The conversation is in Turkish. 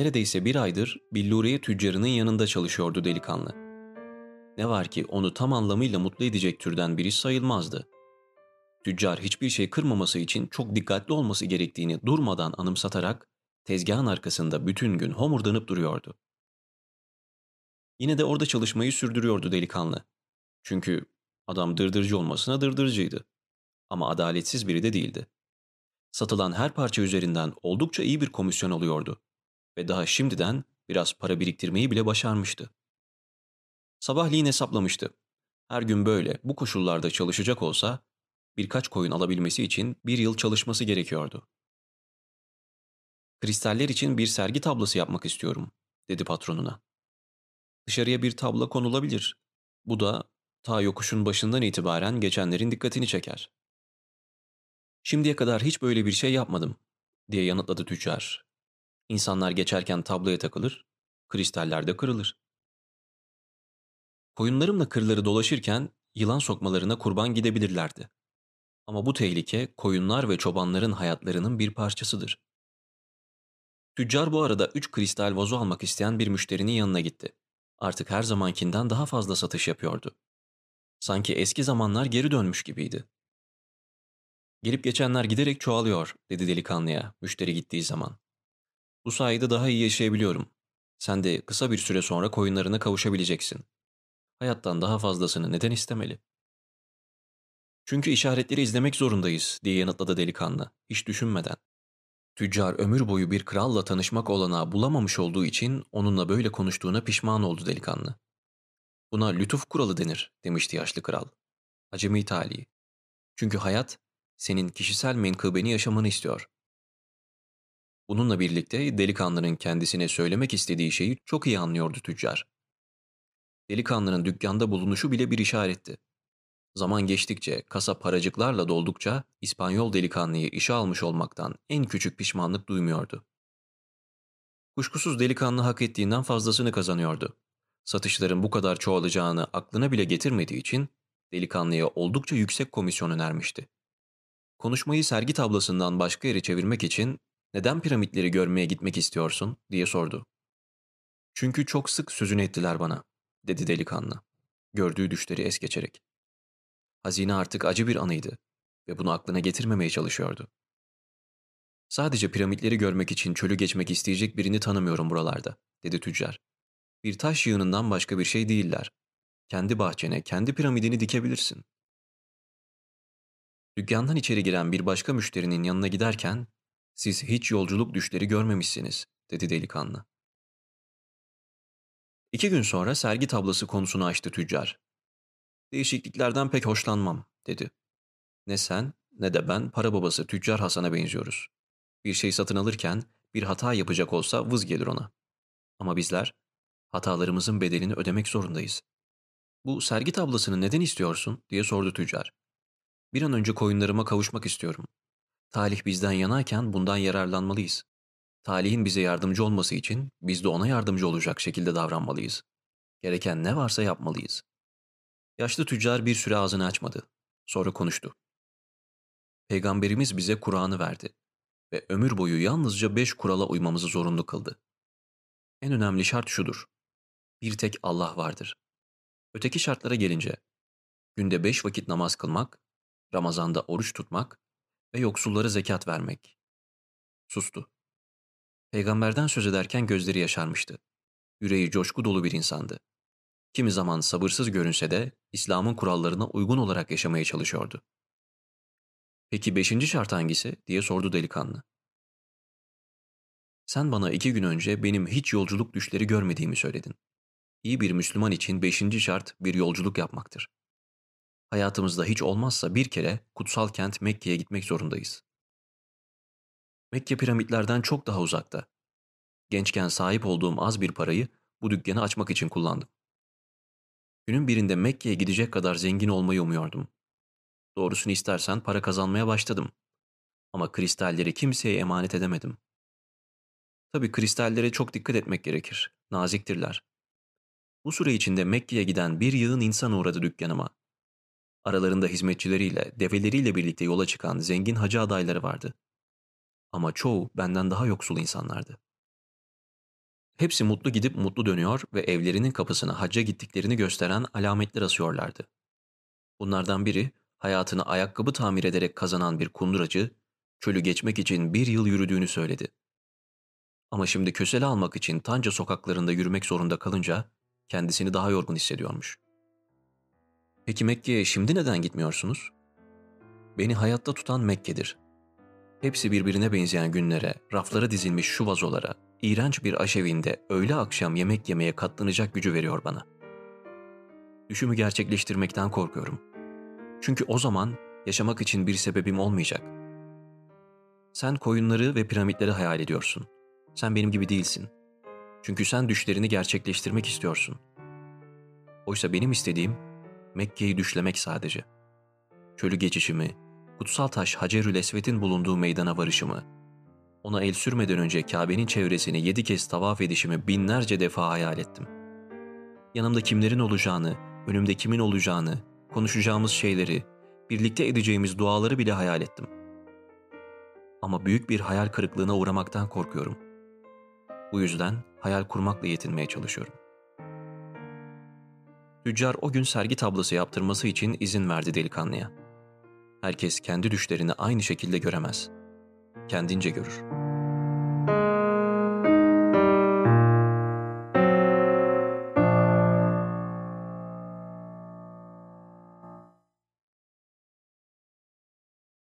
Neredeyse bir aydır billuriye tüccarının yanında çalışıyordu delikanlı. Ne var ki onu tam anlamıyla mutlu edecek türden biri sayılmazdı. Tüccar hiçbir şey kırmaması için çok dikkatli olması gerektiğini durmadan anımsatarak tezgahın arkasında bütün gün homurdanıp duruyordu. Yine de orada çalışmayı sürdürüyordu delikanlı. Çünkü adam dırdırcı olmasına dırdırcıydı. Ama adaletsiz biri de değildi. Satılan her parça üzerinden oldukça iyi bir komisyon alıyordu ve daha şimdiden biraz para biriktirmeyi bile başarmıştı. Sabahleyin hesaplamıştı. Her gün böyle bu koşullarda çalışacak olsa birkaç koyun alabilmesi için bir yıl çalışması gerekiyordu. Kristaller için bir sergi tablosu yapmak istiyorum, dedi patronuna. Dışarıya bir tablo konulabilir. Bu da ta yokuşun başından itibaren geçenlerin dikkatini çeker. Şimdiye kadar hiç böyle bir şey yapmadım, diye yanıtladı tüccar. İnsanlar geçerken tabloya takılır, kristaller de kırılır. Koyunlarımla kırları dolaşırken yılan sokmalarına kurban gidebilirlerdi. Ama bu tehlike koyunlar ve çobanların hayatlarının bir parçasıdır. Tüccar bu arada üç kristal vazo almak isteyen bir müşterinin yanına gitti. Artık her zamankinden daha fazla satış yapıyordu. Sanki eski zamanlar geri dönmüş gibiydi. Gelip geçenler giderek çoğalıyor, dedi delikanlıya müşteri gittiği zaman. Bu sayede daha iyi yaşayabiliyorum. Sen de kısa bir süre sonra koyunlarına kavuşabileceksin. Hayattan daha fazlasını neden istemeli? Çünkü işaretleri izlemek zorundayız, diye yanıtladı delikanlı, hiç düşünmeden. Tüccar ömür boyu bir kralla tanışmak olanağı bulamamış olduğu için onunla böyle konuştuğuna pişman oldu delikanlı. Buna lütuf kuralı denir, demişti yaşlı kral. Acemi tali. Çünkü hayat, senin kişisel menkıbeni yaşamanı istiyor. Bununla birlikte delikanlının kendisine söylemek istediği şeyi çok iyi anlıyordu tüccar. Delikanlının dükkanda bulunuşu bile bir işaretti. Zaman geçtikçe, kasa paracıklarla doldukça İspanyol delikanlıyı işe almış olmaktan en küçük pişmanlık duymuyordu. Kuşkusuz delikanlı hak ettiğinden fazlasını kazanıyordu. Satışların bu kadar çoğalacağını aklına bile getirmediği için delikanlıya oldukça yüksek komisyon önermişti. Konuşmayı sergi tablasından başka yere çevirmek için neden piramitleri görmeye gitmek istiyorsun diye sordu. Çünkü çok sık sözünü ettiler bana, dedi delikanlı, gördüğü düşleri es geçerek. Hazine artık acı bir anıydı ve bunu aklına getirmemeye çalışıyordu. Sadece piramitleri görmek için çölü geçmek isteyecek birini tanımıyorum buralarda, dedi tüccar. Bir taş yığınından başka bir şey değiller. Kendi bahçene, kendi piramidini dikebilirsin. Dükkandan içeri giren bir başka müşterinin yanına giderken, siz hiç yolculuk düşleri görmemişsiniz, dedi delikanlı. İki gün sonra sergi tablası konusunu açtı tüccar. Değişikliklerden pek hoşlanmam, dedi. Ne sen ne de ben para babası tüccar Hasan'a benziyoruz. Bir şey satın alırken bir hata yapacak olsa vız gelir ona. Ama bizler hatalarımızın bedelini ödemek zorundayız. Bu sergi tablasını neden istiyorsun diye sordu tüccar. Bir an önce koyunlarıma kavuşmak istiyorum. Talih bizden yanayken bundan yararlanmalıyız. Talihin bize yardımcı olması için biz de ona yardımcı olacak şekilde davranmalıyız. Gereken ne varsa yapmalıyız. Yaşlı tüccar bir süre ağzını açmadı. Sonra konuştu. Peygamberimiz bize Kur'an'ı verdi ve ömür boyu yalnızca beş kurala uymamızı zorunlu kıldı. En önemli şart şudur. Bir tek Allah vardır. Öteki şartlara gelince, günde beş vakit namaz kılmak, Ramazanda oruç tutmak ve yoksullara zekat vermek. Sustu. Peygamberden söz ederken gözleri yaşarmıştı. Yüreği coşku dolu bir insandı. Kimi zaman sabırsız görünse de İslam'ın kurallarına uygun olarak yaşamaya çalışıyordu. Peki beşinci şart hangisi diye sordu delikanlı. Sen bana iki gün önce benim hiç yolculuk düşleri görmediğimi söyledin. İyi bir Müslüman için beşinci şart bir yolculuk yapmaktır. Hayatımızda hiç olmazsa bir kere kutsal kent Mekke'ye gitmek zorundayız. Mekke piramitlerden çok daha uzakta. Gençken sahip olduğum az bir parayı bu dükkanı açmak için kullandım. Günün birinde Mekke'ye gidecek kadar zengin olmayı umuyordum. Doğrusunu istersen para kazanmaya başladım. Ama kristalleri kimseye emanet edemedim. Tabii kristallere çok dikkat etmek gerekir. Naziktirler. Bu süre içinde Mekke'ye giden bir yığın insan uğradı dükkanıma. Aralarında hizmetçileriyle, develeriyle birlikte yola çıkan zengin hacı adayları vardı. Ama çoğu benden daha yoksul insanlardı. Hepsi mutlu gidip mutlu dönüyor ve evlerinin kapısına hacca gittiklerini gösteren alametler asıyorlardı. Bunlardan biri hayatını ayakkabı tamir ederek kazanan bir kunduracı, çölü geçmek için bir yıl yürüdüğünü söyledi. Ama şimdi kösele almak için Tanca sokaklarında yürümek zorunda kalınca kendisini daha yorgun hissediyormuş. Peki Mekke'ye şimdi neden gitmiyorsunuz? Beni hayatta tutan Mekke'dir. Hepsi birbirine benzeyen günlere, raflara dizilmiş şu vazolara, iğrenç bir aşevinde öğle akşam yemek yemeye katlanacak gücü veriyor bana. Düşümü gerçekleştirmekten korkuyorum. Çünkü o zaman yaşamak için bir sebebim olmayacak. Sen koyunları ve piramitleri hayal ediyorsun. Sen benim gibi değilsin. Çünkü sen düşlerini gerçekleştirmek istiyorsun. Oysa benim istediğim Mekke'yi düşlemek sadece. Çölü geçişimi, kutsal taş Hacerül Esved'in bulunduğu meydana varışımı, ona el sürmeden önce Kabe'nin çevresini yedi kez tavaf edişimi binlerce defa hayal ettim. Yanımda kimlerin olacağını, önümde kimin olacağını, konuşacağımız şeyleri, birlikte edeceğimiz duaları bile hayal ettim. Ama büyük bir hayal kırıklığına uğramaktan korkuyorum. Bu yüzden hayal kurmakla yetinmeye çalışıyorum. Tüccar o gün sergi tablosu yaptırması için izin verdi delikanlıya. Herkes kendi düşlerini aynı şekilde göremez. Kendince görür.''